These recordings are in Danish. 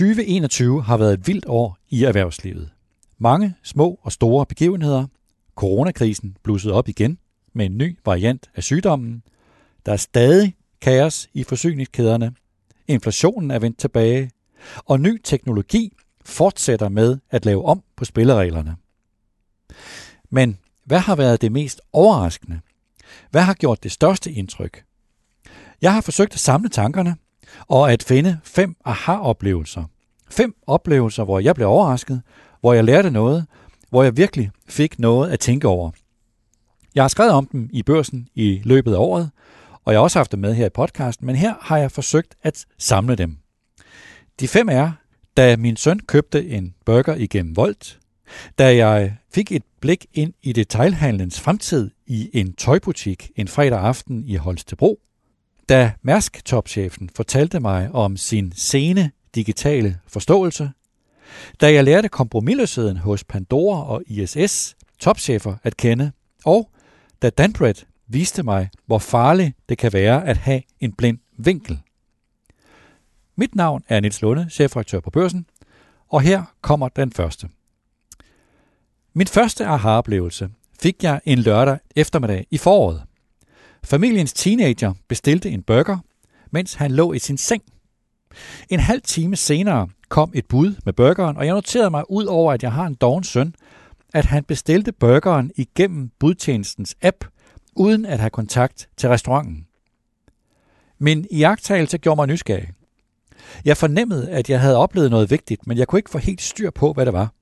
2021 har været et vildt år i erhvervslivet. Mange små og store begivenheder. Coronakrisen blussede op igen med en ny variant af sygdommen. Der er stadig kaos i forsyningskæderne. Inflationen er vendt tilbage. Og ny teknologi fortsætter med at lave om på spillereglerne. Men hvad har været det mest overraskende? Hvad har gjort det største indtryk? Jeg har forsøgt at samle tankerne og at finde fem aha-oplevelser. Fem oplevelser, hvor jeg blev overrasket, hvor jeg lærte noget, hvor jeg virkelig fik noget at tænke over. Jeg har skrevet om dem i børsen i løbet af året, og jeg har også haft dem med her i podcasten, men her har jeg forsøgt at samle dem. De fem er, da min søn købte en burger igennem Volt, da jeg fik et blik ind i detailhandlens fremtid i en tøjbutik en fredag aften i Holstebro, da Mærsk-topchefen fortalte mig om sin sene digitale forståelse, da jeg lærte kompromilløsheden hos Pandora og ISS topchefer at kende, og da Danbred viste mig, hvor farligt det kan være at have en blind vinkel. Mit navn er Nils Lunde, chefredaktør på Børsen, og her kommer den første. Min første aha-oplevelse fik jeg en lørdag eftermiddag i foråret. Familiens teenager bestilte en burger, mens han lå i sin seng. En halv time senere kom et bud med burgeren, og jeg noterede mig ud over, at jeg har en doven søn, at han bestilte burgeren igennem budtjenestens app, uden at have kontakt til restauranten. Min iagttagelse gjorde mig nysgerrig. Jeg fornemmede, at jeg havde oplevet noget vigtigt, men jeg kunne ikke få helt styr på, hvad det var.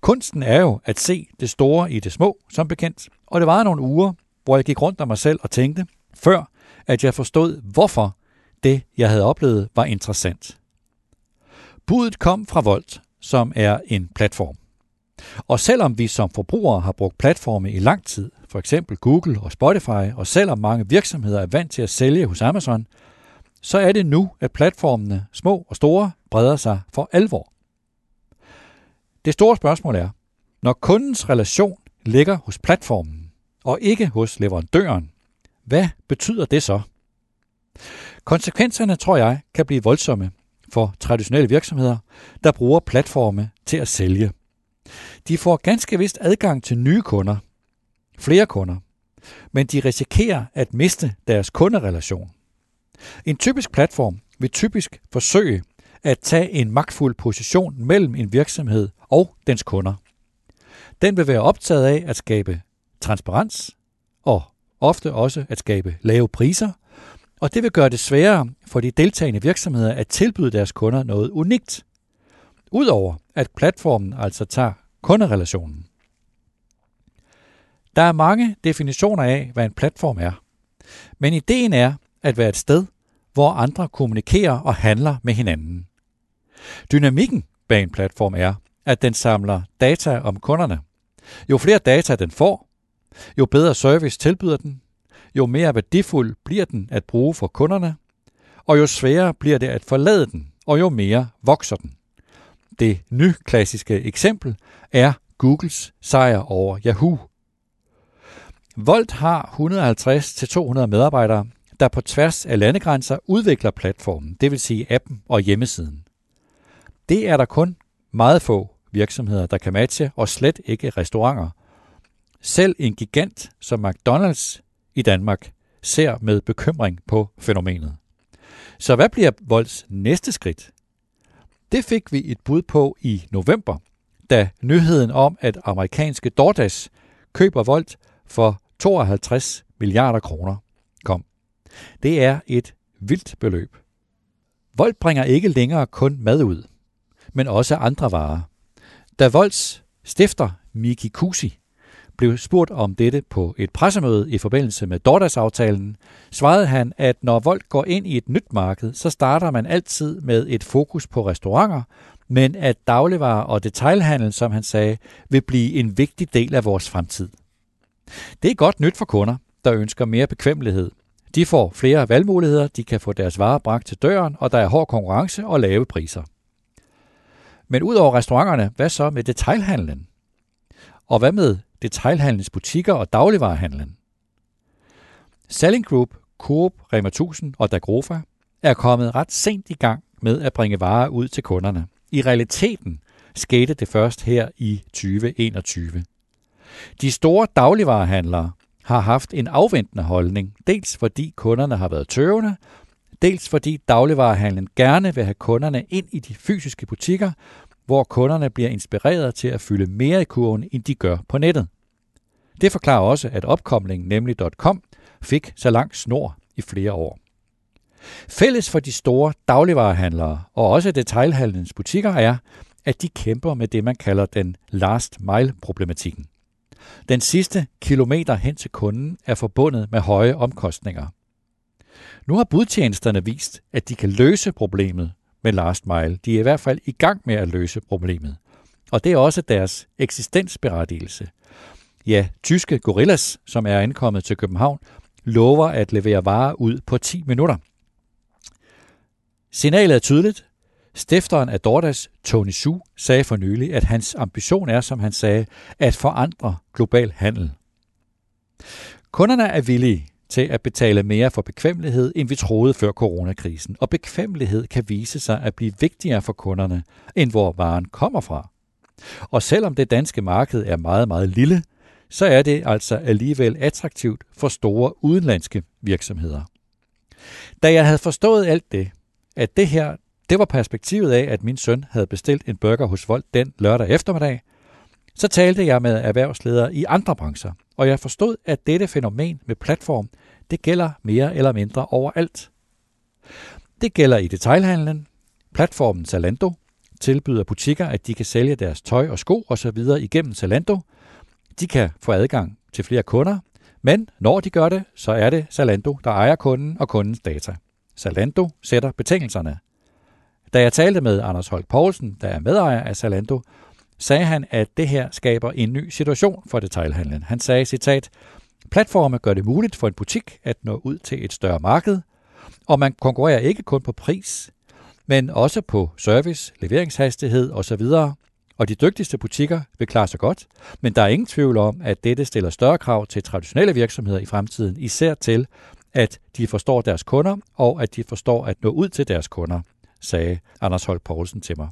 Kunsten er jo at se det store i det små, som bekendt, og det var nogle uger, hvor jeg gik rundt om mig selv og tænkte, før at jeg forstod, hvorfor det, jeg havde oplevet, var interessant. Budet kom fra Volt, som er en platform. Og selvom vi som forbrugere har brugt platforme i lang tid, for eksempel Google og Spotify, og selvom mange virksomheder er vant til at sælge hos Amazon, så er det nu, at platformene, små og store, breder sig for alvor. Det store spørgsmål er, når kundens relation ligger hos platformen, og ikke hos leverandøren. Hvad betyder det så? Konsekvenserne, tror jeg, kan blive voldsomme for traditionelle virksomheder, der bruger platforme til at sælge. De får ganske vist adgang til nye kunder, flere kunder, men de risikerer at miste deres kunderelation. En typisk platform vil typisk forsøge at tage en magtfuld position mellem en virksomhed og dens kunder. Den vil være optaget af at skabe transparens og ofte også at skabe lave priser, og det vil gøre det sværere for de deltagende virksomheder at tilbyde deres kunder noget unikt, udover at platformen altså tager kunderelationen. Der er mange definitioner af, hvad en platform er, men ideen er at være et sted, hvor andre kommunikerer og handler med hinanden. Dynamikken bag en platform er, at den samler data om kunderne. Jo flere data den får, jo bedre service tilbyder den, jo mere værdifuld bliver den at bruge for kunderne, og jo sværere bliver det at forlade den, og jo mere vokser den. Det nyklassiske eksempel er Googles sejr over Yahoo. Volt har 150-200 medarbejdere, der på tværs af landegrænser udvikler platformen, det vil sige appen og hjemmesiden. Det er der kun meget få virksomheder, der kan matche, og slet ikke restauranter, selv en gigant som McDonald's i Danmark ser med bekymring på fænomenet. Så hvad bliver Volds næste skridt? Det fik vi et bud på i november, da nyheden om, at amerikanske DoorDash køber Volt for 52 milliarder kroner kom. Det er et vildt beløb. Volt bringer ikke længere kun mad ud, men også andre varer. Da Volts stifter Miki Kusi blev spurgt om dette på et pressemøde i forbindelse med Dordas-aftalen, svarede han, at når Volt går ind i et nyt marked, så starter man altid med et fokus på restauranter, men at dagligvarer og detailhandel, som han sagde, vil blive en vigtig del af vores fremtid. Det er godt nyt for kunder, der ønsker mere bekvemmelighed. De får flere valgmuligheder, de kan få deres varer bragt til døren, og der er hård konkurrence og lave priser. Men ud over restauranterne, hvad så med detailhandlen? Og hvad med detailhandlens butikker og dagligvarerhandlen. Selling Group, Coop, Rema 1000 og Dagrofa er kommet ret sent i gang med at bringe varer ud til kunderne. I realiteten skete det først her i 2021. De store dagligvarehandlere har haft en afventende holdning, dels fordi kunderne har været tøvende, dels fordi dagligvarehandlen gerne vil have kunderne ind i de fysiske butikker, hvor kunderne bliver inspireret til at fylde mere i kurven, end de gør på nettet. Det forklarer også, at opkomlingen, nemlig .com, fik så lang snor i flere år. Fælles for de store dagligvarehandlere og også detailhandlens butikker er, at de kæmper med det, man kalder den last mile-problematikken. Den sidste kilometer hen til kunden er forbundet med høje omkostninger. Nu har budtjenesterne vist, at de kan løse problemet med last mile. De er i hvert fald i gang med at løse problemet. Og det er også deres eksistensberettigelse. Ja, tyske Gorillas, som er ankommet til København, lover at levere varer ud på 10 minutter. Signalet er tydeligt. Stifteren af DoorDash, Tony Su, sagde for nylig, at hans ambition er, som han sagde, at forandre global handel. Kunderne er villige til at betale mere for bekvemmelighed, end vi troede før coronakrisen, og bekvemmelighed kan vise sig at blive vigtigere for kunderne, end hvor varen kommer fra. Og selvom det danske marked er meget, meget lille, så er det altså alligevel attraktivt for store udenlandske virksomheder. Da jeg havde forstået alt det, at det her, det var perspektivet af, at min søn havde bestilt en burger hos Volt den lørdag eftermiddag, så talte jeg med erhvervsledere i andre brancher, og jeg forstod, at dette fænomen med platform, det gælder mere eller mindre overalt. Det gælder i detailhandlen. Platformen Zalando tilbyder butikker, at de kan sælge deres tøj og sko osv. igennem Zalando. De kan få adgang til flere kunder, men når de gør det, så er det Zalando, der ejer kunden og kundens data. Zalando sætter betingelserne. Da jeg talte med Anders Holk Poulsen, der er medejer af Zalando, sagde han, at det her skaber en ny situation for detailhandlen. Han sagde, citat, Platforme gør det muligt for en butik at nå ud til et større marked, og man konkurrerer ikke kun på pris, men også på service, leveringshastighed osv., og de dygtigste butikker vil klare sig godt, men der er ingen tvivl om, at dette stiller større krav til traditionelle virksomheder i fremtiden, især til, at de forstår deres kunder, og at de forstår at nå ud til deres kunder, sagde Anders Holk Poulsen til mig.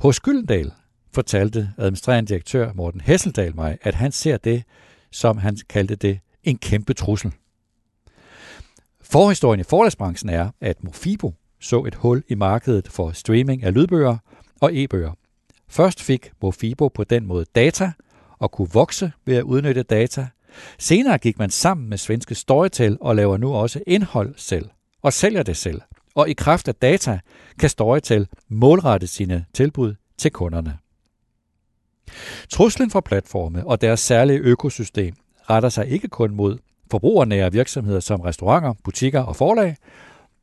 Hos Gyldendal fortalte administrerende direktør Morten Hesseldal mig, at han ser det, som han kaldte det, en kæmpe trussel. Forhistorien i forlagsbranchen er, at Mofibo så et hul i markedet for streaming af lydbøger og e-bøger. Først fik Mofibo på den måde data og kunne vokse ved at udnytte data. Senere gik man sammen med svenske Storytel og laver nu også indhold selv og sælger det selv. Og i kraft af data kan Storytel målrette sine tilbud til kunderne. Truslen fra platforme og deres særlige økosystem retter sig ikke kun mod forbrugernære virksomheder som restauranter, butikker og forlag,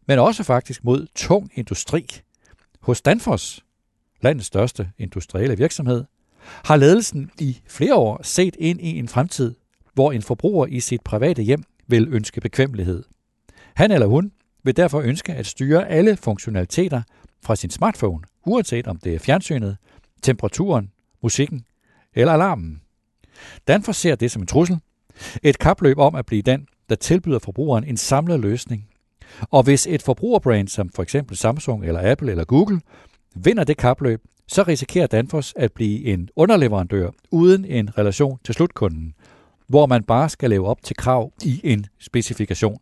men også faktisk mod tung industri. Hos Danfoss, landets største industrielle virksomhed, har ledelsen i flere år set ind i en fremtid, hvor en forbruger i sit private hjem vil ønske bekvemmelighed. Han eller hun vil derfor ønske at styre alle funktionaliteter fra sin smartphone, uanset om det er fjernsynet, temperaturen, musikken eller alarmen. Danfoss ser det som en trussel. Et kapløb om at blive den, der tilbyder forbrugeren en samlet løsning. Og hvis et forbrugerbrand som for eksempel Samsung eller Apple eller Google vinder det kapløb, så risikerer Danfoss at blive en underleverandør uden en relation til slutkunden, hvor man bare skal leve op til krav i en specifikation.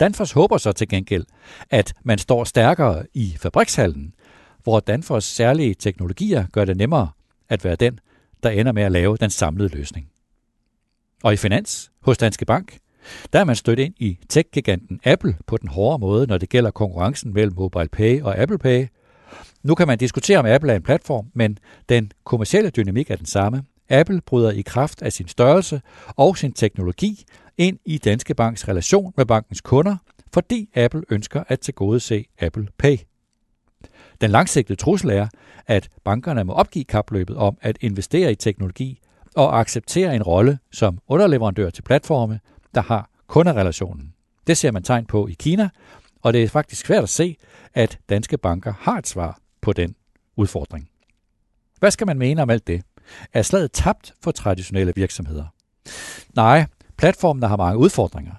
Danfoss håber så til gengæld, at man står stærkere i fabrikshallen, hvor Danfoss særlige teknologier gør det nemmere at være den, der ender med at lave den samlede løsning. Og i finans hos Danske Bank, der er man stødt ind i tech-giganten Apple på den hårde måde, når det gælder konkurrencen mellem Mobile Pay og Apple Pay. Nu kan man diskutere, om Apple er en platform, men den kommercielle dynamik er den samme. Apple bryder i kraft af sin størrelse og sin teknologi ind i Danske Banks relation med bankens kunder, fordi Apple ønsker at tilgodese Apple Pay. Den langsigtede trussel er, at bankerne må opgive kapløbet om at investere i teknologi og acceptere en rolle som underleverandør til platforme, der har kunderelationen. Det ser man tegn på i Kina, og det er faktisk svært at se, at danske banker har et svar på den udfordring. Hvad skal man mene om alt det? Er slaget tabt for traditionelle virksomheder? Nej, platformene har mange udfordringer.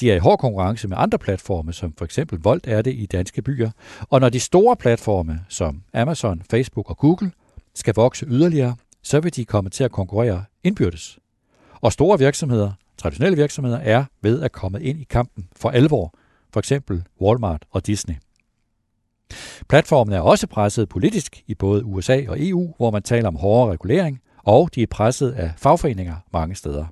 De er i hård konkurrence med andre platforme, som for eksempel Volt er det i danske byer. Og når de store platforme, som Amazon, Facebook og Google, skal vokse yderligere, så vil de komme til at konkurrere indbyrdes. Og store virksomheder, traditionelle virksomheder, er ved at komme ind i kampen for alvor, for eksempel Walmart og Disney. Platformen er også presset politisk i både USA og EU, hvor man taler om hårdere regulering, og de er presset af fagforeninger mange steder.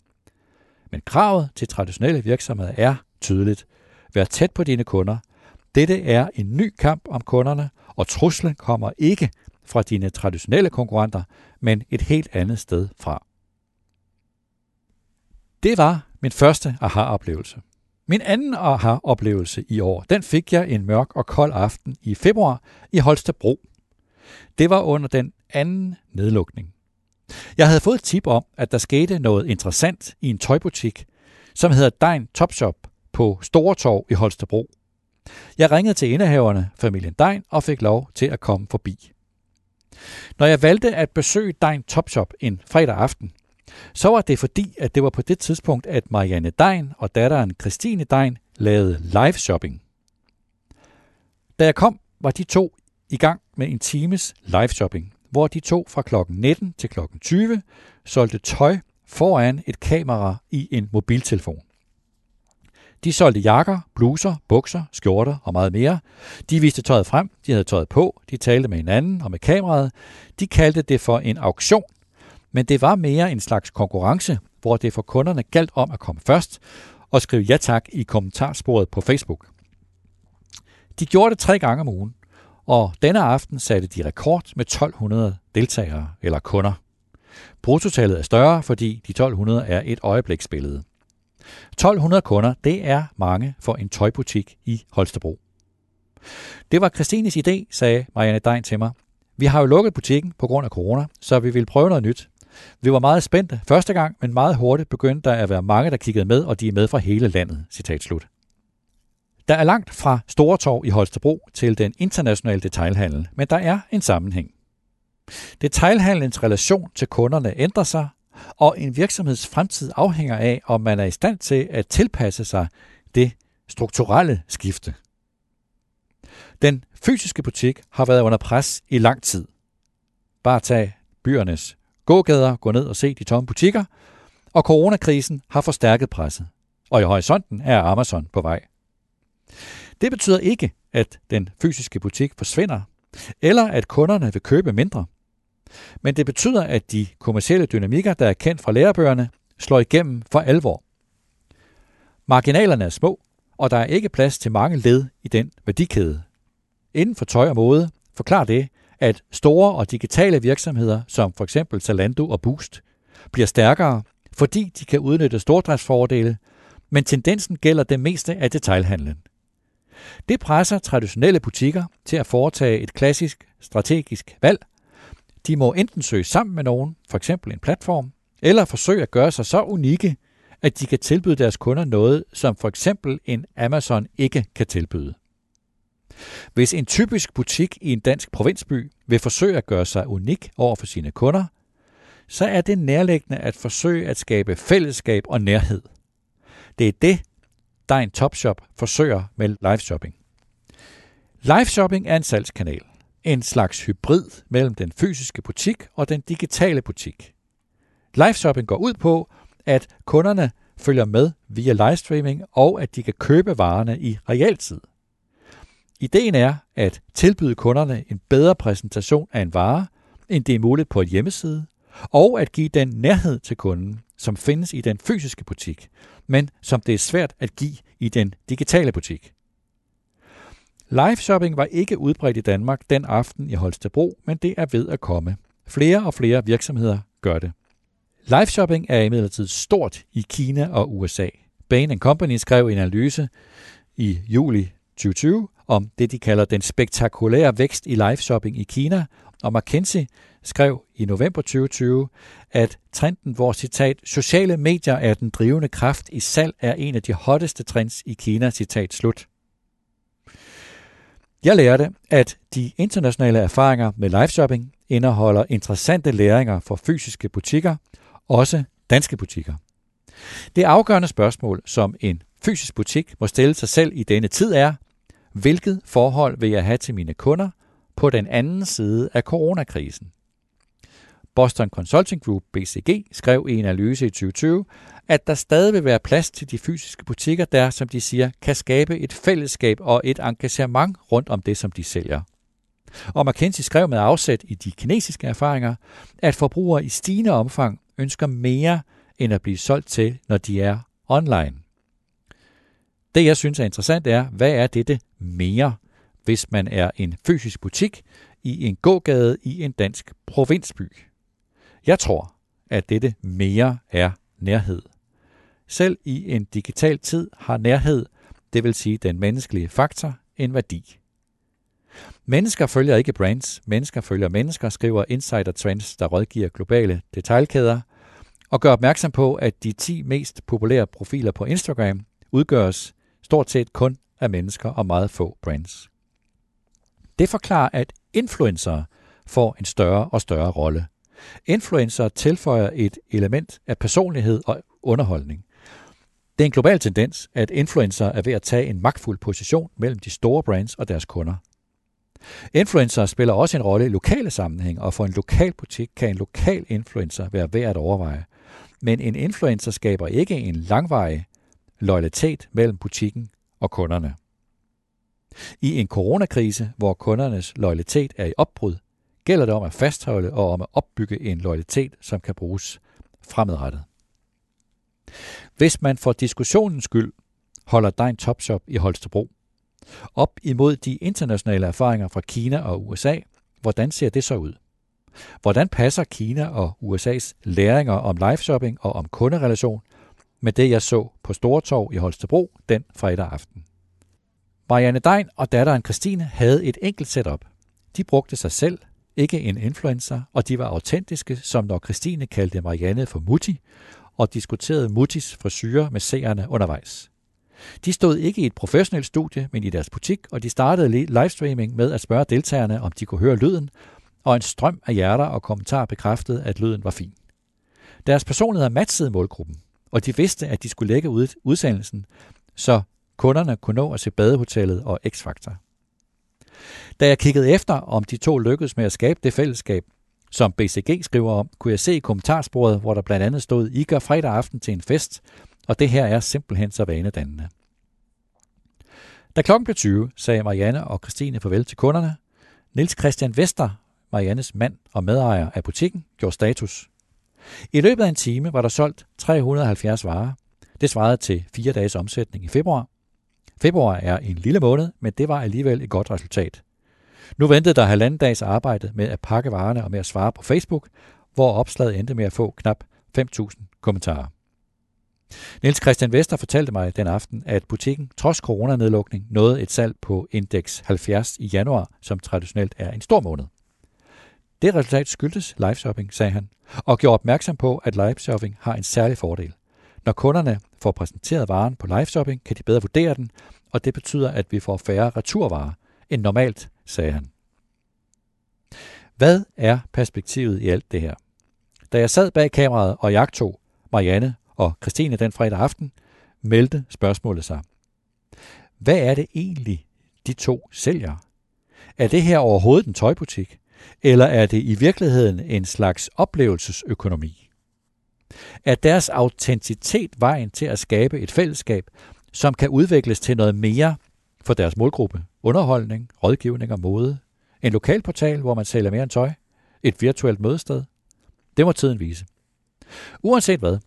Men kravet til traditionelle virksomheder er tydeligt. Vær tæt på dine kunder. Dette er en ny kamp om kunderne, og truslen kommer ikke fra dine traditionelle konkurrenter, men et helt andet sted fra. Det var min første aha-oplevelse. Min anden aha-oplevelse i år, den fik jeg en mørk og kold aften i februar i Holstebro. Det var under den anden nedlukning. Jeg havde fået et tip om, at der skete noget interessant i en tøjbutik, som hedder Dein Topshop på Storetorv i Holstebro. Jeg ringede til indehaverne, familien Dein, og fik lov til at komme forbi. Når jeg valgte at besøge Dein Topshop en fredag aften, så var det fordi, at det var på det tidspunkt, at Marianne Dein og datteren Christine Dein lavede live shopping. Da jeg kom, var de to i gang med en times live shopping hvor de to fra kl. 19 til kl. 20 solgte tøj foran et kamera i en mobiltelefon. De solgte jakker, bluser, bukser, skjorter og meget mere. De viste tøjet frem, de havde tøjet på, de talte med hinanden og med kameraet. De kaldte det for en auktion, men det var mere en slags konkurrence, hvor det for kunderne galt om at komme først og skrive ja tak i kommentarsporet på Facebook. De gjorde det tre gange om ugen, og denne aften satte de rekord med 1200 deltagere eller kunder. Bruttotallet er større, fordi de 1200 er et øjebliksbillede. 1200 kunder, det er mange for en tøjbutik i Holstebro. Det var Christines idé, sagde Marianne Dein til mig. Vi har jo lukket butikken på grund af corona, så vi vil prøve noget nyt. Vi var meget spændte første gang, men meget hurtigt begyndte der at være mange, der kiggede med, og de er med fra hele landet. Citat slut. Der er langt fra Stortorv i Holstebro til den internationale detailhandel, men der er en sammenhæng. Detailhandlens relation til kunderne ændrer sig, og en virksomheds fremtid afhænger af, om man er i stand til at tilpasse sig det strukturelle skifte. Den fysiske butik har været under pres i lang tid. Bare tag byernes gågader, gå ned og se de tomme butikker, og coronakrisen har forstærket presset. Og i horisonten er Amazon på vej. Det betyder ikke, at den fysiske butik forsvinder, eller at kunderne vil købe mindre. Men det betyder, at de kommercielle dynamikker, der er kendt fra lærebøgerne, slår igennem for alvor. Marginalerne er små, og der er ikke plads til mange led i den værdikæde. Inden for tøj og mode forklarer det, at store og digitale virksomheder, som for eksempel Zalando og Boost, bliver stærkere, fordi de kan udnytte stordriftsfordele, men tendensen gælder det meste af detailhandlen. Det presser traditionelle butikker til at foretage et klassisk strategisk valg. De må enten søge sammen med nogen, f.eks. en platform, eller forsøge at gøre sig så unikke, at de kan tilbyde deres kunder noget, som for eksempel en Amazon ikke kan tilbyde. Hvis en typisk butik i en dansk provinsby vil forsøge at gøre sig unik over for sine kunder, så er det nærliggende at forsøge at skabe fællesskab og nærhed. Det er det, Dein Topshop forsøger med live shopping. Live shopping er en salgskanal. En slags hybrid mellem den fysiske butik og den digitale butik. Live shopping går ud på, at kunderne følger med via livestreaming og at de kan købe varerne i realtid. Ideen er at tilbyde kunderne en bedre præsentation af en vare, end det er muligt på en hjemmeside, og at give den nærhed til kunden, som findes i den fysiske butik, men som det er svært at give i den digitale butik. Live shopping var ikke udbredt i Danmark den aften i Holstebro, men det er ved at komme. Flere og flere virksomheder gør det. Live shopping er imidlertid stort i Kina og USA. Bain Company skrev en analyse i juli 2020 om det, de kalder den spektakulære vækst i live shopping i Kina, og McKinsey skrev i november 2020, at trenden, hvor citat, sociale medier er den drivende kraft i salg, er en af de hotteste trends i Kina, citat slut. Jeg lærte, at de internationale erfaringer med live shopping indeholder interessante læringer for fysiske butikker, også danske butikker. Det afgørende spørgsmål, som en fysisk butik må stille sig selv i denne tid er, hvilket forhold vil jeg have til mine kunder på den anden side af coronakrisen? Boston Consulting Group, BCG, skrev i en analyse i 2020, at der stadig vil være plads til de fysiske butikker, der, som de siger, kan skabe et fællesskab og et engagement rundt om det, som de sælger. Og McKinsey skrev med afsæt i de kinesiske erfaringer, at forbrugere i stigende omfang ønsker mere end at blive solgt til, når de er online. Det jeg synes er interessant er, hvad er dette mere, hvis man er en fysisk butik i en gågade i en dansk provinsby? Jeg tror, at dette mere er nærhed. Selv i en digital tid har nærhed, det vil sige den menneskelige faktor, en værdi. Mennesker følger ikke brands, mennesker følger mennesker, skriver Insider Trends, der rådgiver globale detailkæder, og gør opmærksom på, at de 10 mest populære profiler på Instagram udgøres stort set kun af mennesker og meget få brands. Det forklarer, at influencer får en større og større rolle. Influencer tilføjer et element af personlighed og underholdning. Det er en global tendens, at influencer er ved at tage en magtfuld position mellem de store brands og deres kunder. Influencer spiller også en rolle i lokale sammenhæng, og for en lokal butik kan en lokal influencer være værd at overveje. Men en influencer skaber ikke en langvarig loyalitet mellem butikken og kunderne. I en coronakrise, hvor kundernes loyalitet er i opbrud, gælder det om at fastholde og om at opbygge en loyalitet, som kan bruges fremadrettet. Hvis man for diskussionens skyld holder Dein Topshop i Holstebro op imod de internationale erfaringer fra Kina og USA, hvordan ser det så ud? Hvordan passer Kina og USA's læringer om live shopping og om kunderelation med det, jeg så på Stortorv i Holstebro den fredag aften? Marianne Dein og datteren Christine havde et enkelt setup. De brugte sig selv, ikke en influencer, og de var autentiske, som når Christine kaldte Marianne for Mutti, og diskuterede Muttis frisyrer med seerne undervejs. De stod ikke i et professionelt studie, men i deres butik, og de startede livestreaming med at spørge deltagerne, om de kunne høre lyden, og en strøm af hjerter og kommentarer bekræftede, at lyden var fin. Deres personligheder matchede målgruppen, og de vidste, at de skulle lægge ud udsendelsen, så kunderne kunne nå at se badehotellet og X-Factor. Da jeg kiggede efter, om de to lykkedes med at skabe det fællesskab, som BCG skriver om, kunne jeg se i kommentarsporet, hvor der blandt andet stod, I gør fredag aften til en fest, og det her er simpelthen så vanedannende. Da klokken blev 20, sagde Marianne og Christine farvel til kunderne. Nils Christian Vester, Mariannes mand og medejer af butikken, gjorde status. I løbet af en time var der solgt 370 varer. Det svarede til fire dages omsætning i februar. Februar er en lille måned, men det var alligevel et godt resultat. Nu ventede der halvanden dags arbejde med at pakke varerne og med at svare på Facebook, hvor opslaget endte med at få knap 5.000 kommentarer. Niels Christian Vester fortalte mig den aften, at butikken trods coronanedlukning nåede et salg på indeks 70 i januar, som traditionelt er en stor måned. Det resultat skyldtes liveshopping, sagde han, og gjorde opmærksom på, at liveshopping har en særlig fordel. Når kunderne får præsenteret varen på live shopping, kan de bedre vurdere den, og det betyder, at vi får færre returvarer end normalt, sagde han. Hvad er perspektivet i alt det her? Da jeg sad bag kameraet og jagtog Marianne og Christine den fredag aften, meldte spørgsmålet sig. Hvad er det egentlig, de to sælger? Er det her overhovedet en tøjbutik? Eller er det i virkeligheden en slags oplevelsesøkonomi? Er deres autenticitet vejen til at skabe et fællesskab, som kan udvikles til noget mere for deres målgruppe? Underholdning, rådgivning og mode? En lokal portal, hvor man sælger mere end tøj? Et virtuelt mødested? Det må tiden vise. Uanset hvad,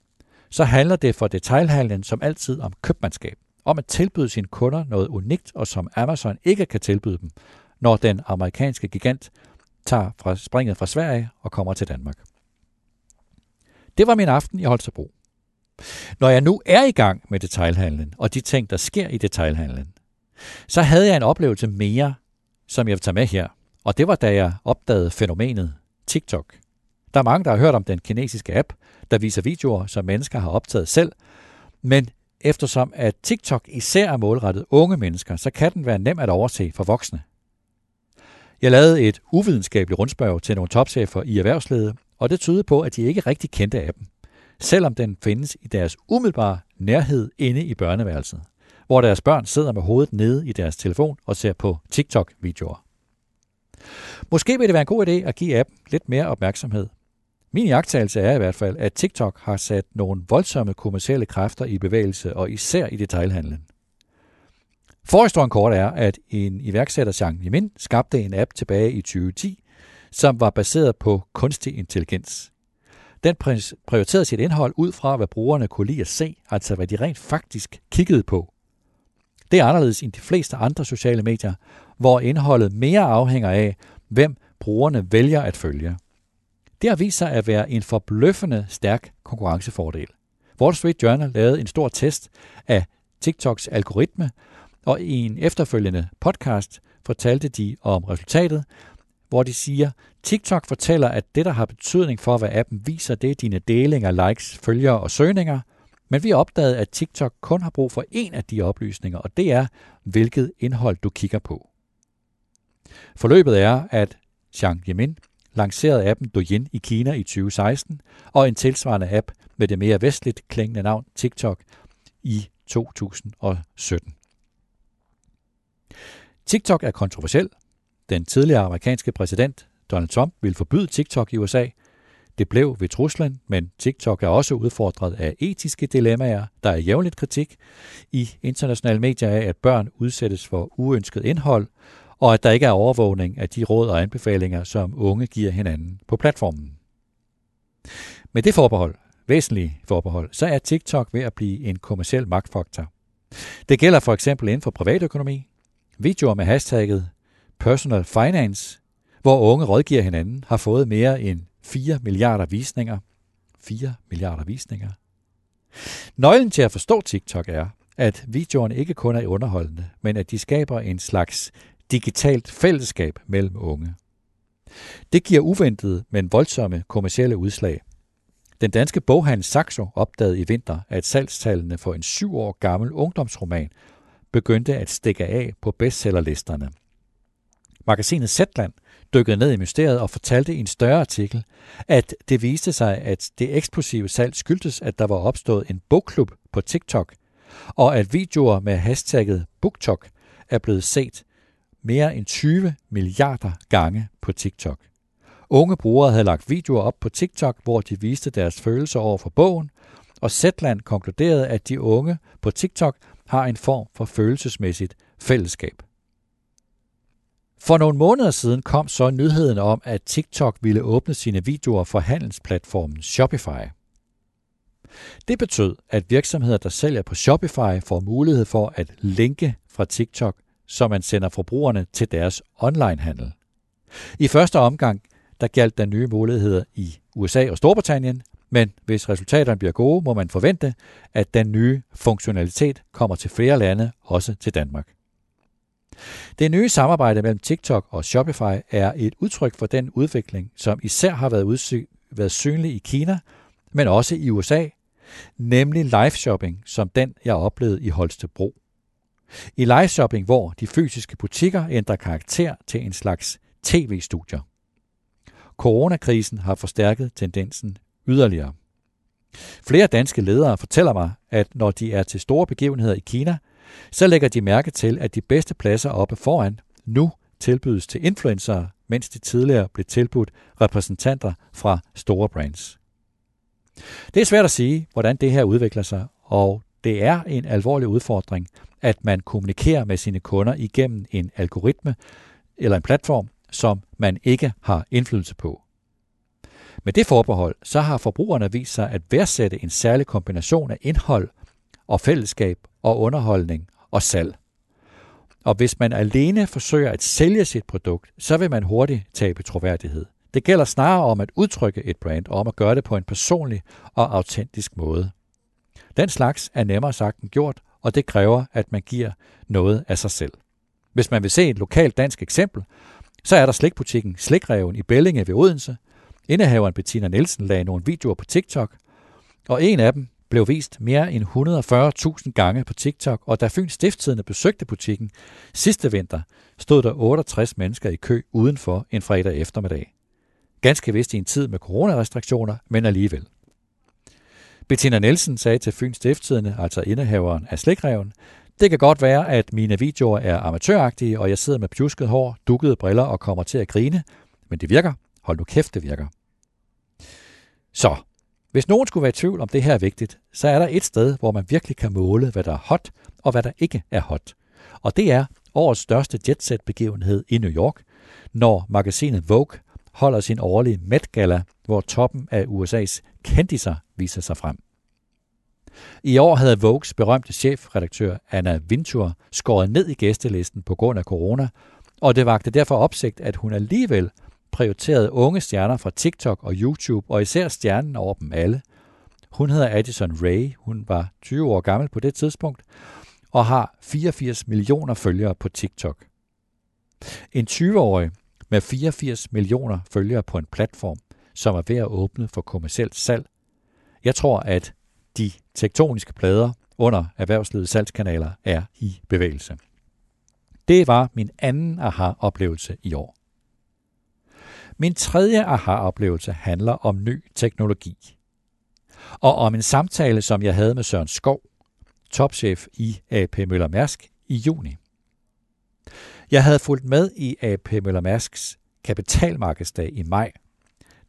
så handler det for detailhandlen som altid om købmandskab, om at tilbyde sine kunder noget unikt, og som Amazon ikke kan tilbyde dem, når den amerikanske gigant tager fra springet fra Sverige og kommer til Danmark. Det var min aften i Holstebro. Når jeg nu er i gang med detailhandlen og de ting, der sker i detailhandlen, så havde jeg en oplevelse mere, som jeg vil tage med her. Og det var, da jeg opdagede fænomenet TikTok. Der er mange, der har hørt om den kinesiske app, der viser videoer, som mennesker har optaget selv. Men eftersom at TikTok især er målrettet unge mennesker, så kan den være nem at overse for voksne. Jeg lavede et uvidenskabeligt rundspørg til nogle topchefer i erhvervsledet, og det tyder på, at de ikke rigtig kendte appen. selvom den findes i deres umiddelbare nærhed inde i børneværelset, hvor deres børn sidder med hovedet nede i deres telefon og ser på TikTok-videoer. Måske vil det være en god idé at give appen lidt mere opmærksomhed. Min jagttagelse er i hvert fald, at TikTok har sat nogle voldsomme kommercielle kræfter i bevægelse, og især i detailhandlen. Forhistorien kort er, at en iværksætter, Jean Yemin, skabte en app tilbage i 2010, som var baseret på kunstig intelligens. Den prioriterede sit indhold ud fra, hvad brugerne kunne lide at se, altså hvad de rent faktisk kiggede på. Det er anderledes end de fleste andre sociale medier, hvor indholdet mere afhænger af, hvem brugerne vælger at følge. Det har vist sig at være en forbløffende stærk konkurrencefordel. Wall Street Journal lavede en stor test af TikToks algoritme, og i en efterfølgende podcast fortalte de om resultatet, hvor de siger, TikTok fortæller, at det, der har betydning for, hvad appen viser, det er dine delinger, likes, følgere og søgninger. Men vi har opdaget, at TikTok kun har brug for en af de oplysninger, og det er, hvilket indhold du kigger på. Forløbet er, at Jiang Yimin lancerede appen Douyin i Kina i 2016, og en tilsvarende app med det mere vestligt klingende navn TikTok i 2017. TikTok er kontroversiel. Den tidligere amerikanske præsident Donald Trump ville forbyde TikTok i USA. Det blev ved truslen, men TikTok er også udfordret af etiske dilemmaer. Der er jævnligt kritik i internationale medier af, at børn udsættes for uønsket indhold, og at der ikke er overvågning af de råd og anbefalinger, som unge giver hinanden på platformen. Med det forbehold, væsentlige forbehold, så er TikTok ved at blive en kommersiel magtfaktor. Det gælder for eksempel inden for privatøkonomi. Videoer med hashtagget personal finance, hvor unge rådgiver hinanden, har fået mere end 4 milliarder visninger. 4 milliarder visninger. Nøglen til at forstå TikTok er, at videoerne ikke kun er underholdende, men at de skaber en slags digitalt fællesskab mellem unge. Det giver uventede, men voldsomme kommercielle udslag. Den danske boghandel Saxo opdagede i vinter, at salgstallene for en syv år gammel ungdomsroman begyndte at stikke af på bestsellerlisterne. Magasinet Zetland dykkede ned i mysteriet og fortalte i en større artikel, at det viste sig, at det eksplosive salg skyldtes, at der var opstået en bogklub på TikTok, og at videoer med hashtagget BookTok er blevet set mere end 20 milliarder gange på TikTok. Unge brugere havde lagt videoer op på TikTok, hvor de viste deres følelser over for bogen, og Zetland konkluderede, at de unge på TikTok har en form for følelsesmæssigt fællesskab. For nogle måneder siden kom så nyheden om, at TikTok ville åbne sine videoer for handelsplatformen Shopify. Det betød, at virksomheder, der sælger på Shopify, får mulighed for at linke fra TikTok, så man sender forbrugerne til deres onlinehandel. I første omgang der galt den nye muligheder i USA og Storbritannien, men hvis resultaterne bliver gode, må man forvente, at den nye funktionalitet kommer til flere lande, også til Danmark. Det nye samarbejde mellem TikTok og Shopify er et udtryk for den udvikling, som især har været, udsy- været synlig i Kina, men også i USA, nemlig live shopping, som den jeg oplevede i Holstebro. I live shopping, hvor de fysiske butikker ændrer karakter til en slags tv-studier. Coronakrisen har forstærket tendensen yderligere. Flere danske ledere fortæller mig, at når de er til store begivenheder i Kina, så lægger de mærke til, at de bedste pladser oppe foran nu tilbydes til influencer, mens de tidligere blev tilbudt repræsentanter fra store brands. Det er svært at sige, hvordan det her udvikler sig, og det er en alvorlig udfordring, at man kommunikerer med sine kunder igennem en algoritme eller en platform, som man ikke har indflydelse på. Med det forbehold, så har forbrugerne vist sig at værdsætte en særlig kombination af indhold og fællesskab og underholdning og salg. Og hvis man alene forsøger at sælge sit produkt, så vil man hurtigt tabe troværdighed. Det gælder snarere om at udtrykke et brand og om at gøre det på en personlig og autentisk måde. Den slags er nemmere sagt end gjort, og det kræver, at man giver noget af sig selv. Hvis man vil se et lokalt dansk eksempel, så er der slikbutikken Slikreven i Bellinge ved Odense. Indehaveren Bettina Nielsen lagde nogle videoer på TikTok, og en af dem blev vist mere end 140.000 gange på TikTok, og da Fyns Stiftstidende besøgte butikken sidste vinter, stod der 68 mennesker i kø udenfor en fredag eftermiddag. Ganske vist i en tid med coronarestriktioner, men alligevel. Bettina Nielsen sagde til Fyns Stiftstidende, altså indehaveren af Slikreven, det kan godt være, at mine videoer er amatøragtige, og jeg sidder med pjusket hår, dukkede briller og kommer til at grine, men det virker. Hold nu kæft, det virker. Så, hvis nogen skulle være i tvivl om det her er vigtigt, så er der et sted, hvor man virkelig kan måle, hvad der er hot og hvad der ikke er hot. Og det er årets største jetset-begivenhed i New York, når magasinet Vogue holder sin årlige Met Gala, hvor toppen af USA's kendiser viser sig frem. I år havde Vogues berømte chefredaktør Anna Wintour skåret ned i gæstelisten på grund af corona, og det vagte derfor opsigt, at hun alligevel prioriterede unge stjerner fra TikTok og YouTube, og især stjernen over dem alle. Hun hedder Addison Ray, hun var 20 år gammel på det tidspunkt, og har 84 millioner følgere på TikTok. En 20-årig med 84 millioner følgere på en platform, som er ved at åbne for kommersielt salg. Jeg tror, at de tektoniske plader under erhvervslivets salgskanaler er i bevægelse. Det var min anden aha-oplevelse i år. Min tredje aha-oplevelse handler om ny teknologi. Og om en samtale, som jeg havde med Søren Skov, topchef i AP Møller Mærsk i juni. Jeg havde fulgt med i AP Møller Mærsks kapitalmarkedsdag i maj.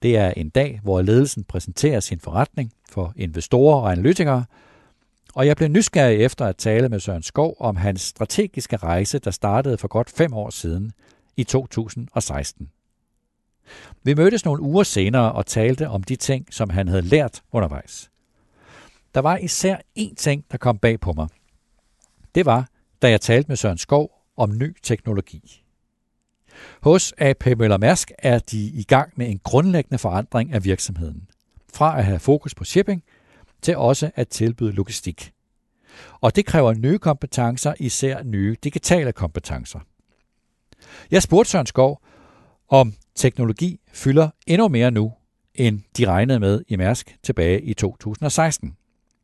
Det er en dag, hvor ledelsen præsenterer sin forretning for investorer og analytikere, og jeg blev nysgerrig efter at tale med Søren Skov om hans strategiske rejse, der startede for godt fem år siden i 2016. Vi mødtes nogle uger senere og talte om de ting, som han havde lært undervejs. Der var især én ting, der kom bag på mig. Det var, da jeg talte med Søren Skov om ny teknologi. Hos AP Møller Mærsk er de i gang med en grundlæggende forandring af virksomheden. Fra at have fokus på shipping til også at tilbyde logistik. Og det kræver nye kompetencer, især nye digitale kompetencer. Jeg spurgte Søren Skov, om teknologi fylder endnu mere nu, end de regnede med i Mærsk tilbage i 2016.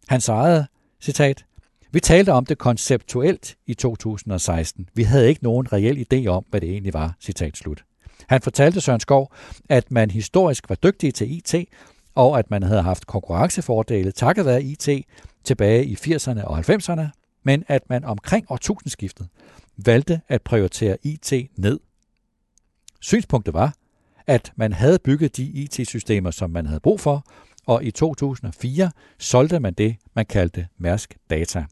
Han svarede, citat, vi talte om det konceptuelt i 2016. Vi havde ikke nogen reel idé om, hvad det egentlig var, citat slut. Han fortalte Søren Skov, at man historisk var dygtig til IT, og at man havde haft konkurrencefordele takket være IT tilbage i 80'erne og 90'erne, men at man omkring årtusindskiftet valgte at prioritere IT ned. Synspunktet var, at man havde bygget de IT-systemer, som man havde brug for, og i 2004 solgte man det, man kaldte Mærsk Data.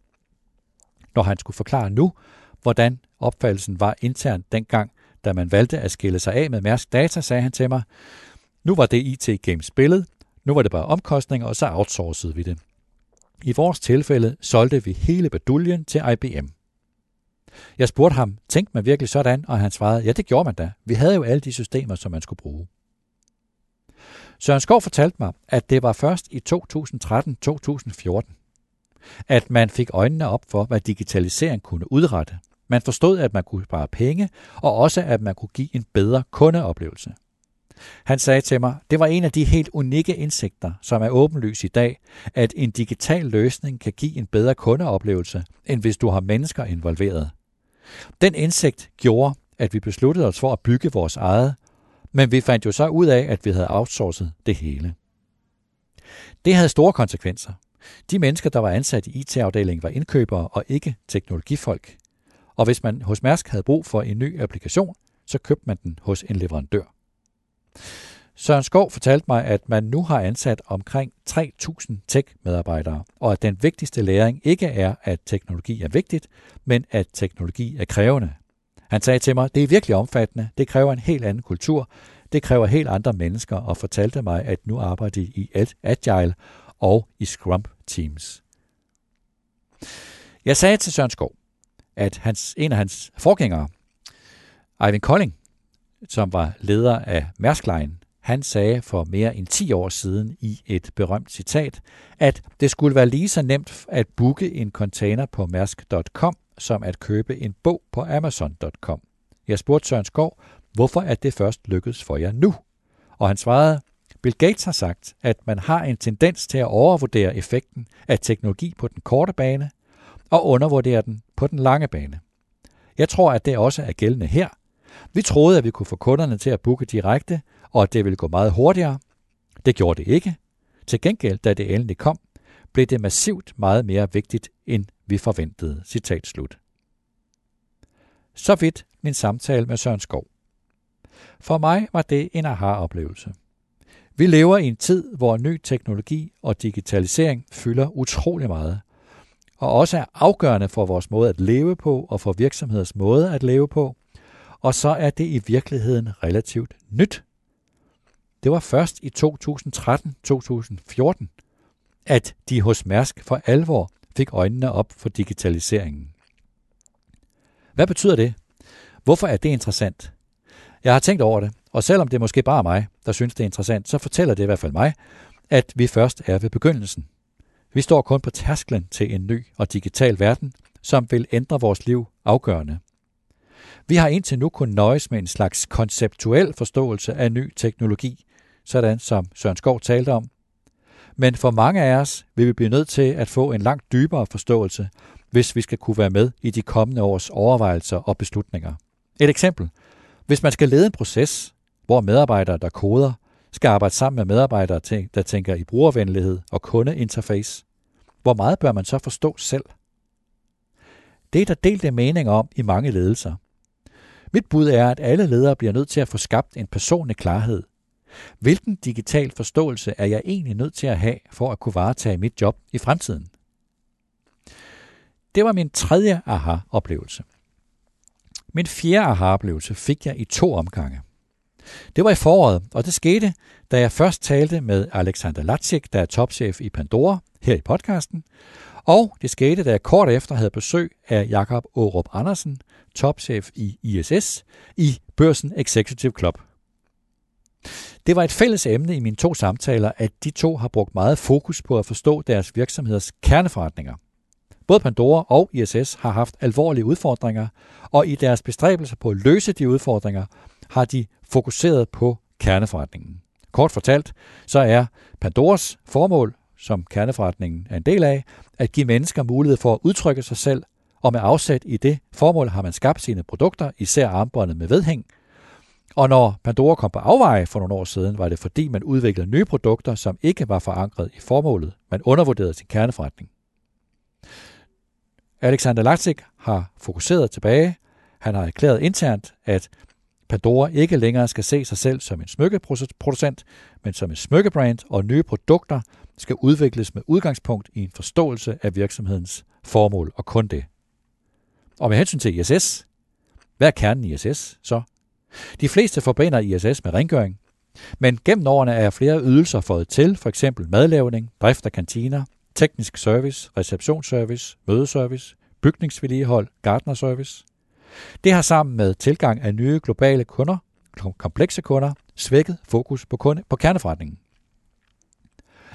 Når han skulle forklare nu, hvordan opfattelsen var internt dengang, da man valgte at skille sig af med Mærsk Data, sagde han til mig, nu var det IT-game spillet, nu var det bare omkostninger, og så outsourcede vi det. I vores tilfælde solgte vi hele baduljen til IBM. Jeg spurgte ham, tænkte man virkelig sådan? Og han svarede, ja det gjorde man da. Vi havde jo alle de systemer, som man skulle bruge. Søren Skov fortalte mig, at det var først i 2013-2014, at man fik øjnene op for, hvad digitalisering kunne udrette. Man forstod, at man kunne spare penge, og også, at man kunne give en bedre kundeoplevelse. Han sagde til mig, det var en af de helt unikke indsigter, som er åbenlys i dag, at en digital løsning kan give en bedre kundeoplevelse, end hvis du har mennesker involveret. Den indsigt gjorde, at vi besluttede os for at bygge vores eget, men vi fandt jo så ud af, at vi havde outsourcet det hele. Det havde store konsekvenser. De mennesker, der var ansat i IT-afdelingen, var indkøbere og ikke teknologifolk. Og hvis man hos Mærsk havde brug for en ny applikation, så købte man den hos en leverandør. Søren Skov fortalte mig, at man nu har ansat omkring 3.000 tech-medarbejdere, og at den vigtigste læring ikke er, at teknologi er vigtigt, men at teknologi er krævende. Han sagde til mig, det er virkelig omfattende, det kræver en helt anden kultur, det kræver helt andre mennesker, og fortalte mig, at nu arbejder de i Agile og i Scrum Teams. Jeg sagde til Søren Skov, at hans, en af hans forgængere, Ivan Kolding, som var leder af Mærsk Line, han sagde for mere end 10 år siden i et berømt citat, at det skulle være lige så nemt at booke en container på mærsk.com, som at købe en bog på amazon.com. Jeg spurgte Søren Skov, hvorfor er det først lykkedes for jer nu? Og han svarede, Bill Gates har sagt, at man har en tendens til at overvurdere effekten af teknologi på den korte bane og undervurdere den på den lange bane. Jeg tror, at det også er gældende her. Vi troede, at vi kunne få kunderne til at booke direkte, og at det ville gå meget hurtigere. Det gjorde det ikke. Til gengæld, da det endelig kom, blev det massivt meget mere vigtigt, end vi forventede. Citat slut. Så vidt min samtale med Søren Skov. For mig var det en aha-oplevelse. Vi lever i en tid, hvor ny teknologi og digitalisering fylder utrolig meget, og også er afgørende for vores måde at leve på og for virksomheders måde at leve på, og så er det i virkeligheden relativt nyt. Det var først i 2013-2014, at de hos Mærsk for alvor fik øjnene op for digitaliseringen. Hvad betyder det? Hvorfor er det interessant? Jeg har tænkt over det, og selvom det måske bare er mig, der synes det er interessant, så fortæller det i hvert fald mig, at vi først er ved begyndelsen. Vi står kun på tærsklen til en ny og digital verden, som vil ændre vores liv afgørende. Vi har indtil nu kun nøjes med en slags konceptuel forståelse af ny teknologi, sådan som Søren Skov talte om. Men for mange af os vil vi blive nødt til at få en langt dybere forståelse, hvis vi skal kunne være med i de kommende års overvejelser og beslutninger. Et eksempel. Hvis man skal lede en proces, hvor medarbejdere, der koder, skal arbejde sammen med medarbejdere, der tænker i brugervenlighed og kundeinterface, hvor meget bør man så forstå selv? Det er der delte mening om i mange ledelser. Mit bud er, at alle ledere bliver nødt til at få skabt en personlig klarhed. Hvilken digital forståelse er jeg egentlig nødt til at have for at kunne varetage mit job i fremtiden? Det var min tredje aha-oplevelse. Min fjerde aha-oplevelse fik jeg i to omgange. Det var i foråret, og det skete, da jeg først talte med Alexander Latsik, der er topchef i Pandora, her i podcasten, og det skete, da jeg kort efter havde besøg af Jakob Aarup Andersen, topchef i ISS, i Børsen Executive Club. Det var et fælles emne i mine to samtaler, at de to har brugt meget fokus på at forstå deres virksomheders kerneforretninger. Både Pandora og ISS har haft alvorlige udfordringer, og i deres bestræbelser på at løse de udfordringer, har de fokuseret på kerneforretningen. Kort fortalt, så er Pandoras formål, som kerneforretningen er en del af, at give mennesker mulighed for at udtrykke sig selv, og med afsæt i det formål har man skabt sine produkter, især armbåndet med vedhæng. Og når Pandora kom på afveje for nogle år siden, var det fordi man udviklede nye produkter, som ikke var forankret i formålet. Man undervurderede sin kerneforretning. Alexander Latsik har fokuseret tilbage. Han har erklæret internt, at Pandora ikke længere skal se sig selv som en smykkeproducent, men som en smykkebrand, og nye produkter skal udvikles med udgangspunkt i en forståelse af virksomhedens formål, og kun det. Og med hensyn til ISS, hvad er kernen i ISS så? De fleste forbinder ISS med rengøring, men gennem årene er flere ydelser fået til, for eksempel madlavning, drift af kantiner, teknisk service, receptionsservice, mødeservice, bygningsvedligehold, gardnerservice. Det har sammen med tilgang af nye globale kunder, komplekse kunder, svækket fokus på, kunde, på kerneforretningen.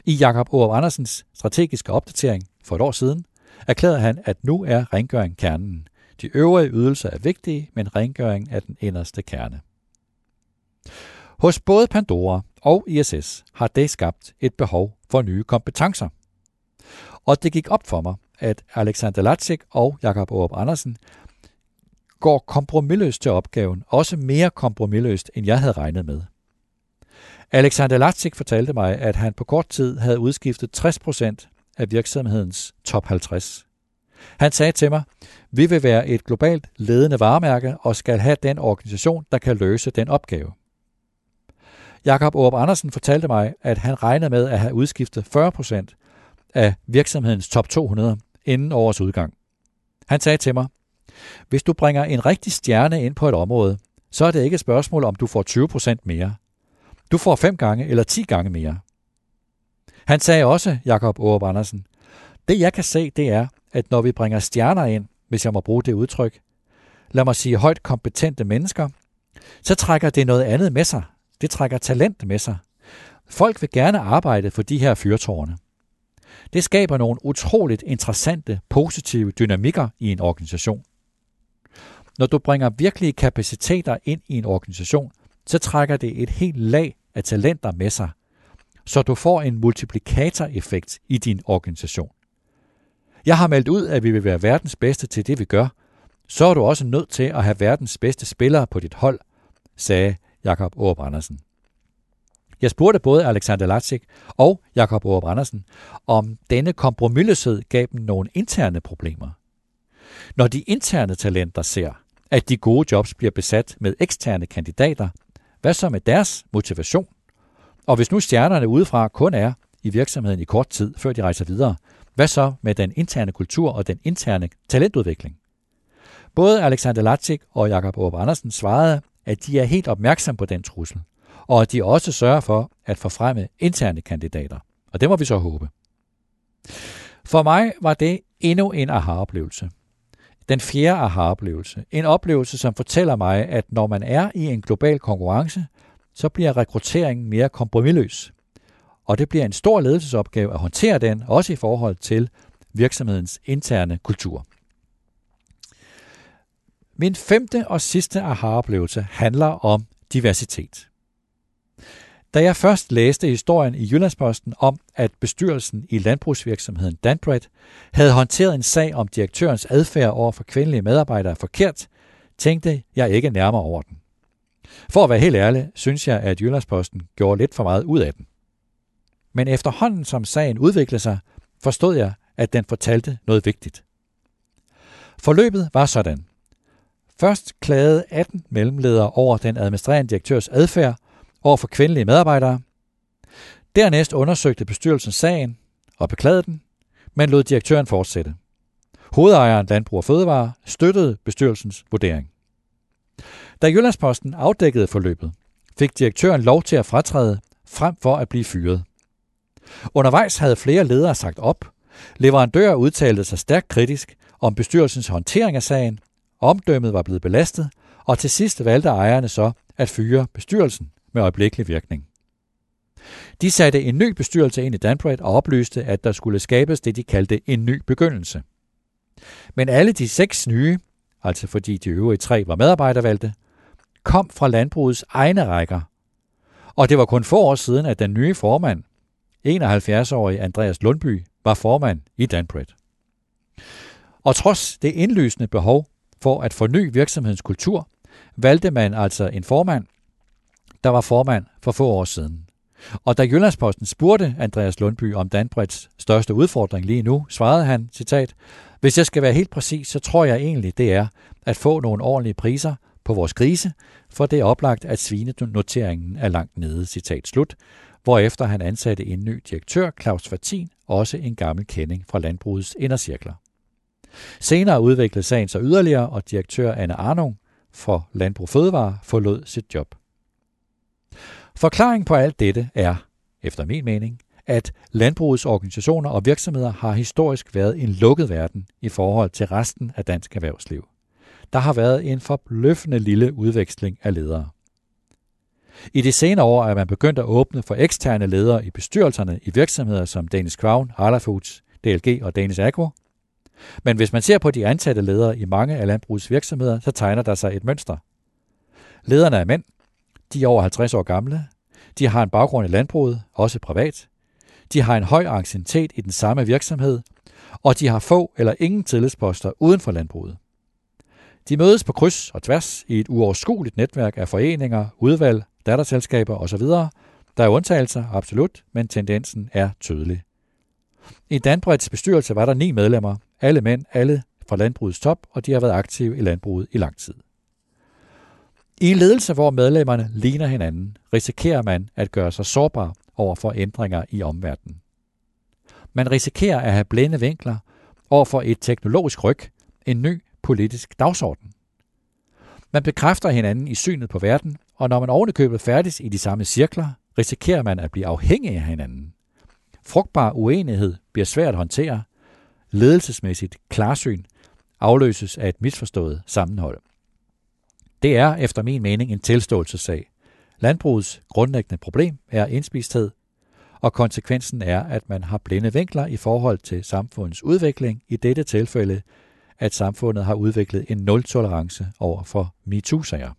I Jakob Aarup Andersens strategiske opdatering for et år siden erklærede han, at nu er rengøring kernen. De øvrige ydelser er vigtige, men rengøring er den inderste kerne. Hos både Pandora og ISS har det skabt et behov for nye kompetencer. Og det gik op for mig, at Alexander Latsik og Jakob Aarup Andersen går kompromilløst til opgaven, også mere kompromilløst, end jeg havde regnet med. Alexander Latsik fortalte mig, at han på kort tid havde udskiftet 60% af virksomhedens top 50. Han sagde til mig, vi vil være et globalt ledende varemærke og skal have den organisation, der kan løse den opgave. Jakob Aarup Andersen fortalte mig, at han regnede med at have udskiftet 40% af virksomhedens top 200 inden årets udgang. Han sagde til mig, hvis du bringer en rigtig stjerne ind på et område, så er det ikke et spørgsmål, om du får 20% mere. Du får fem gange eller 10 gange mere. Han sagde også, Jakob Aarup Andersen, det jeg kan se, det er, at når vi bringer stjerner ind, hvis jeg må bruge det udtryk, lad mig sige højt kompetente mennesker, så trækker det noget andet med sig. Det trækker talent med sig. Folk vil gerne arbejde for de her fyrtårne. Det skaber nogle utroligt interessante, positive dynamikker i en organisation. Når du bringer virkelige kapaciteter ind i en organisation, så trækker det et helt lag af talenter med sig, så du får en multiplikatoreffekt i din organisation. Jeg har meldt ud, at vi vil være verdens bedste til det, vi gør. Så er du også nødt til at have verdens bedste spillere på dit hold, sagde Jakob Aarup Andersen. Jeg spurgte både Alexander Latsik og Jakob Aarup Andersen, om denne kompromilløshed gav dem nogle interne problemer. Når de interne talenter ser, at de gode jobs bliver besat med eksterne kandidater, hvad så med deres motivation? Og hvis nu stjernerne udefra kun er i virksomheden i kort tid, før de rejser videre, hvad så med den interne kultur og den interne talentudvikling? Både Alexander Latzik og Jakob Aarup Andersen svarede, at de er helt opmærksom på den trussel, og at de også sørger for at forfremme interne kandidater. Og det må vi så håbe. For mig var det endnu en aha-oplevelse. Den fjerde aha-oplevelse. En oplevelse, som fortæller mig, at når man er i en global konkurrence, så bliver rekrutteringen mere kompromilløs. Og det bliver en stor ledelsesopgave at håndtere den, også i forhold til virksomhedens interne kultur. Min femte og sidste aha-oplevelse handler om diversitet. Da jeg først læste historien i Jyllandsposten om, at bestyrelsen i landbrugsvirksomheden Danbred havde håndteret en sag om direktørens adfærd over for kvindelige medarbejdere forkert, tænkte jeg ikke nærmere over den. For at være helt ærlig, synes jeg, at Jyllandsposten gjorde lidt for meget ud af den. Men efterhånden som sagen udviklede sig, forstod jeg, at den fortalte noget vigtigt. Forløbet var sådan. Først klagede 18 mellemledere over den administrerende direktørs adfærd over for kvindelige medarbejdere. Dernæst undersøgte bestyrelsen sagen og beklagede den, men lod direktøren fortsætte. Hovedejeren Landbrug og Fødevare støttede bestyrelsens vurdering. Da Jyllandsposten afdækkede forløbet, fik direktøren lov til at fratræde frem for at blive fyret. Undervejs havde flere ledere sagt op. Leverandører udtalte sig stærkt kritisk om bestyrelsens håndtering af sagen. Omdømmet var blevet belastet, og til sidst valgte ejerne så at fyre bestyrelsen med øjeblikkelig virkning. De satte en ny bestyrelse ind i Danbred og oplyste, at der skulle skabes det, de kaldte en ny begyndelse. Men alle de seks nye, altså fordi de øvrige tre var medarbejdervalgte, kom fra landbrugets egne rækker. Og det var kun få år siden, at den nye formand, 71-årige Andreas Lundby, var formand i Danbred. Og trods det indlysende behov for at forny virksomhedens kultur, valgte man altså en formand, der var formand for få år siden. Og da Jyllandsposten spurgte Andreas Lundby om Danbreds største udfordring lige nu, svarede han, citat, Hvis jeg skal være helt præcis, så tror jeg egentlig, det er at få nogle ordentlige priser på vores grise, for det er oplagt, at svinenoteringen er langt nede, citat slut, hvorefter han ansatte en ny direktør, Claus Fatin, også en gammel kending fra landbrugets indercirkler. Senere udviklede sagen sig yderligere, og direktør Anne Arnung for Landbrug Fødevare forlod sit job. Forklaring på alt dette er, efter min mening, at landbrugets organisationer og virksomheder har historisk været en lukket verden i forhold til resten af dansk erhvervsliv. Der har været en forbløffende lille udveksling af ledere. I de senere år er man begyndt at åbne for eksterne ledere i bestyrelserne i virksomheder som Danish Crown, Harla Foods, DLG og Danish Agro. Men hvis man ser på de ansatte ledere i mange af landbrugets virksomheder, så tegner der sig et mønster. Lederne er mænd, de er over 50 år gamle. De har en baggrund i landbruget, også privat. De har en høj anciennitet i den samme virksomhed, og de har få eller ingen tillidsposter uden for landbruget. De mødes på kryds og tværs i et uoverskueligt netværk af foreninger, udvalg, datterselskaber osv. Der er undtagelser, absolut, men tendensen er tydelig. I Danbreds bestyrelse var der ni medlemmer, alle mænd, alle fra landbrugets top, og de har været aktive i landbruget i lang tid. I ledelse, hvor medlemmerne ligner hinanden, risikerer man at gøre sig sårbar over for ændringer i omverdenen. Man risikerer at have blinde vinkler over for et teknologisk ryg, en ny politisk dagsorden. Man bekræfter hinanden i synet på verden, og når man ovenikøbet færdes i de samme cirkler, risikerer man at blive afhængig af hinanden. Frugtbar uenighed bliver svært at håndtere. Ledelsesmæssigt klarsyn afløses af et misforstået sammenhold. Det er efter min mening en tilståelsessag. Landbrugets grundlæggende problem er indspisthed, og konsekvensen er, at man har blinde vinkler i forhold til samfundets udvikling, i dette tilfælde, at samfundet har udviklet en nul-tolerance over for MeToo-sager.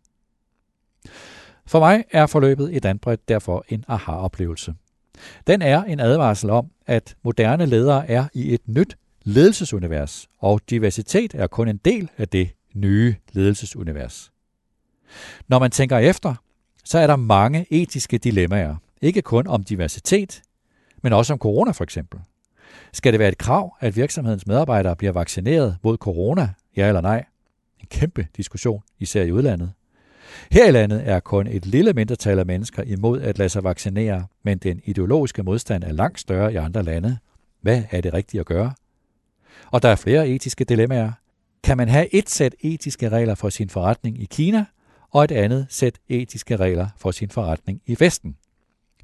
For mig er forløbet i Danbred derfor en aha-oplevelse. Den er en advarsel om, at moderne ledere er i et nyt ledelsesunivers, og diversitet er kun en del af det nye ledelsesunivers. Når man tænker efter, så er der mange etiske dilemmaer ikke kun om diversitet, men også om corona for eksempel. Skal det være et krav, at virksomhedens medarbejdere bliver vaccineret mod corona, ja eller nej? En kæmpe diskussion, især i udlandet. Her i landet er kun et lille mindretal af mennesker imod at lade sig vaccinere, men den ideologiske modstand er langt større i andre lande. Hvad er det rigtige at gøre? Og der er flere etiske dilemmaer. Kan man have et sæt etiske regler for sin forretning i Kina, og et andet sæt etiske regler for sin forretning i Vesten?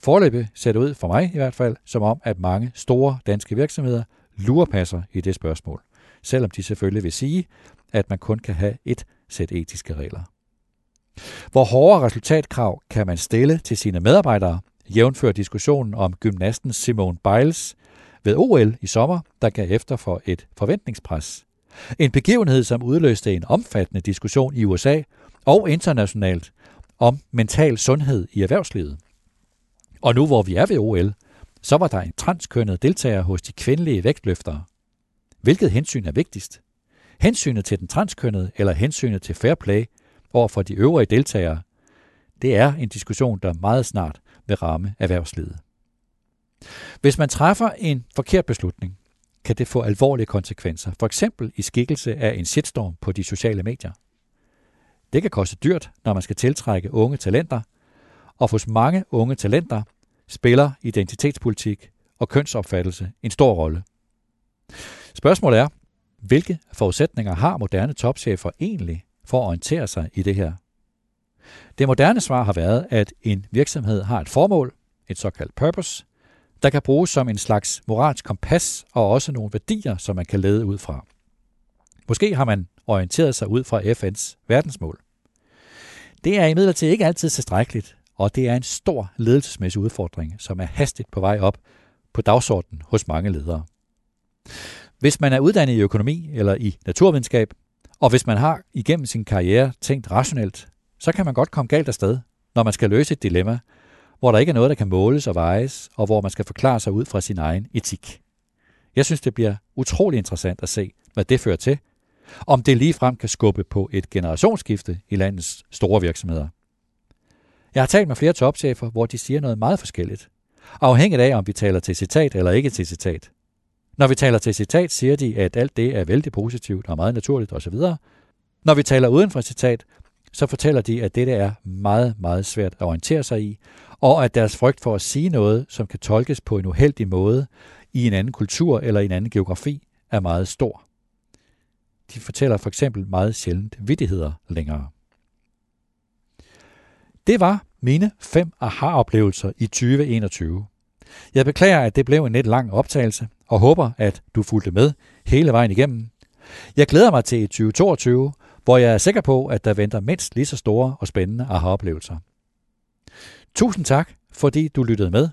Forløbet ser det ud for mig i hvert fald, som om at mange store danske virksomheder lurepasser i det spørgsmål, selvom de selvfølgelig vil sige, at man kun kan have et sæt etiske regler. Hvor hårde resultatkrav kan man stille til sine medarbejdere, jævnfør diskussionen om gymnasten Simone Biles ved OL i sommer, der gav efter for et forventningspres. En begivenhed, som udløste en omfattende diskussion i USA og internationalt om mental sundhed i erhvervslivet. Og nu hvor vi er ved OL, så var der en transkønnet deltager hos de kvindelige vægtløftere. Hvilket hensyn er vigtigst? Hensynet til den transkønnede eller hensynet til fair play over for de øvrige deltagere? Det er en diskussion, der meget snart vil ramme erhvervslivet. Hvis man træffer en forkert beslutning, kan det få alvorlige konsekvenser, for eksempel i skikkelse af en shitstorm på de sociale medier. Det kan koste dyrt, når man skal tiltrække unge talenter, og hos mange unge talenter spiller identitetspolitik og kønsopfattelse en stor rolle. Spørgsmålet er, hvilke forudsætninger har moderne topchefer egentlig for at orientere sig i det her? Det moderne svar har været, at en virksomhed har et formål, et såkaldt purpose, der kan bruges som en slags moralsk kompas og også nogle værdier, som man kan lede ud fra. Måske har man orienteret sig ud fra FN's verdensmål. Det er imidlertid ikke altid tilstrækkeligt, og det er en stor ledelsesmæssig udfordring, som er hastigt på vej op på dagsordenen hos mange ledere. Hvis man er uddannet i økonomi eller i naturvidenskab, og hvis man har igennem sin karriere tænkt rationelt, så kan man godt komme galt afsted, når man skal løse et dilemma, hvor der ikke er noget, der kan måles og vejes, og hvor man skal forklare sig ud fra sin egen etik. Jeg synes, det bliver utrolig interessant at se, hvad det fører til, om det lige frem kan skubbe på et generationsskifte i landets store virksomheder. Jeg har talt med flere topchefer, hvor de siger noget meget forskelligt, afhængigt af, om vi taler til citat eller ikke til citat. Når vi taler til citat, siger de, at alt det er vældig positivt og meget naturligt osv. Når vi taler uden for citat, så fortæller de, at dette er meget, meget svært at orientere sig i, og at deres frygt for at sige noget, som kan tolkes på en uheldig måde i en anden kultur eller i en anden geografi, er meget stor. De fortæller for eksempel meget sjældent vidtigheder længere. Det var mine fem aha-oplevelser i 2021. Jeg beklager, at det blev en lidt lang optagelse, og håber, at du fulgte med hele vejen igennem. Jeg glæder mig til 2022, hvor jeg er sikker på, at der venter mindst lige så store og spændende aha-oplevelser. Tusind tak, fordi du lyttede med.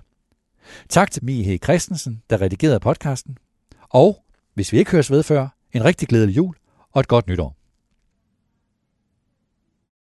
Tak til Mie Christensen, der redigerede podcasten. Og hvis vi ikke høres ved før, en rigtig glædelig jul og et godt nytår.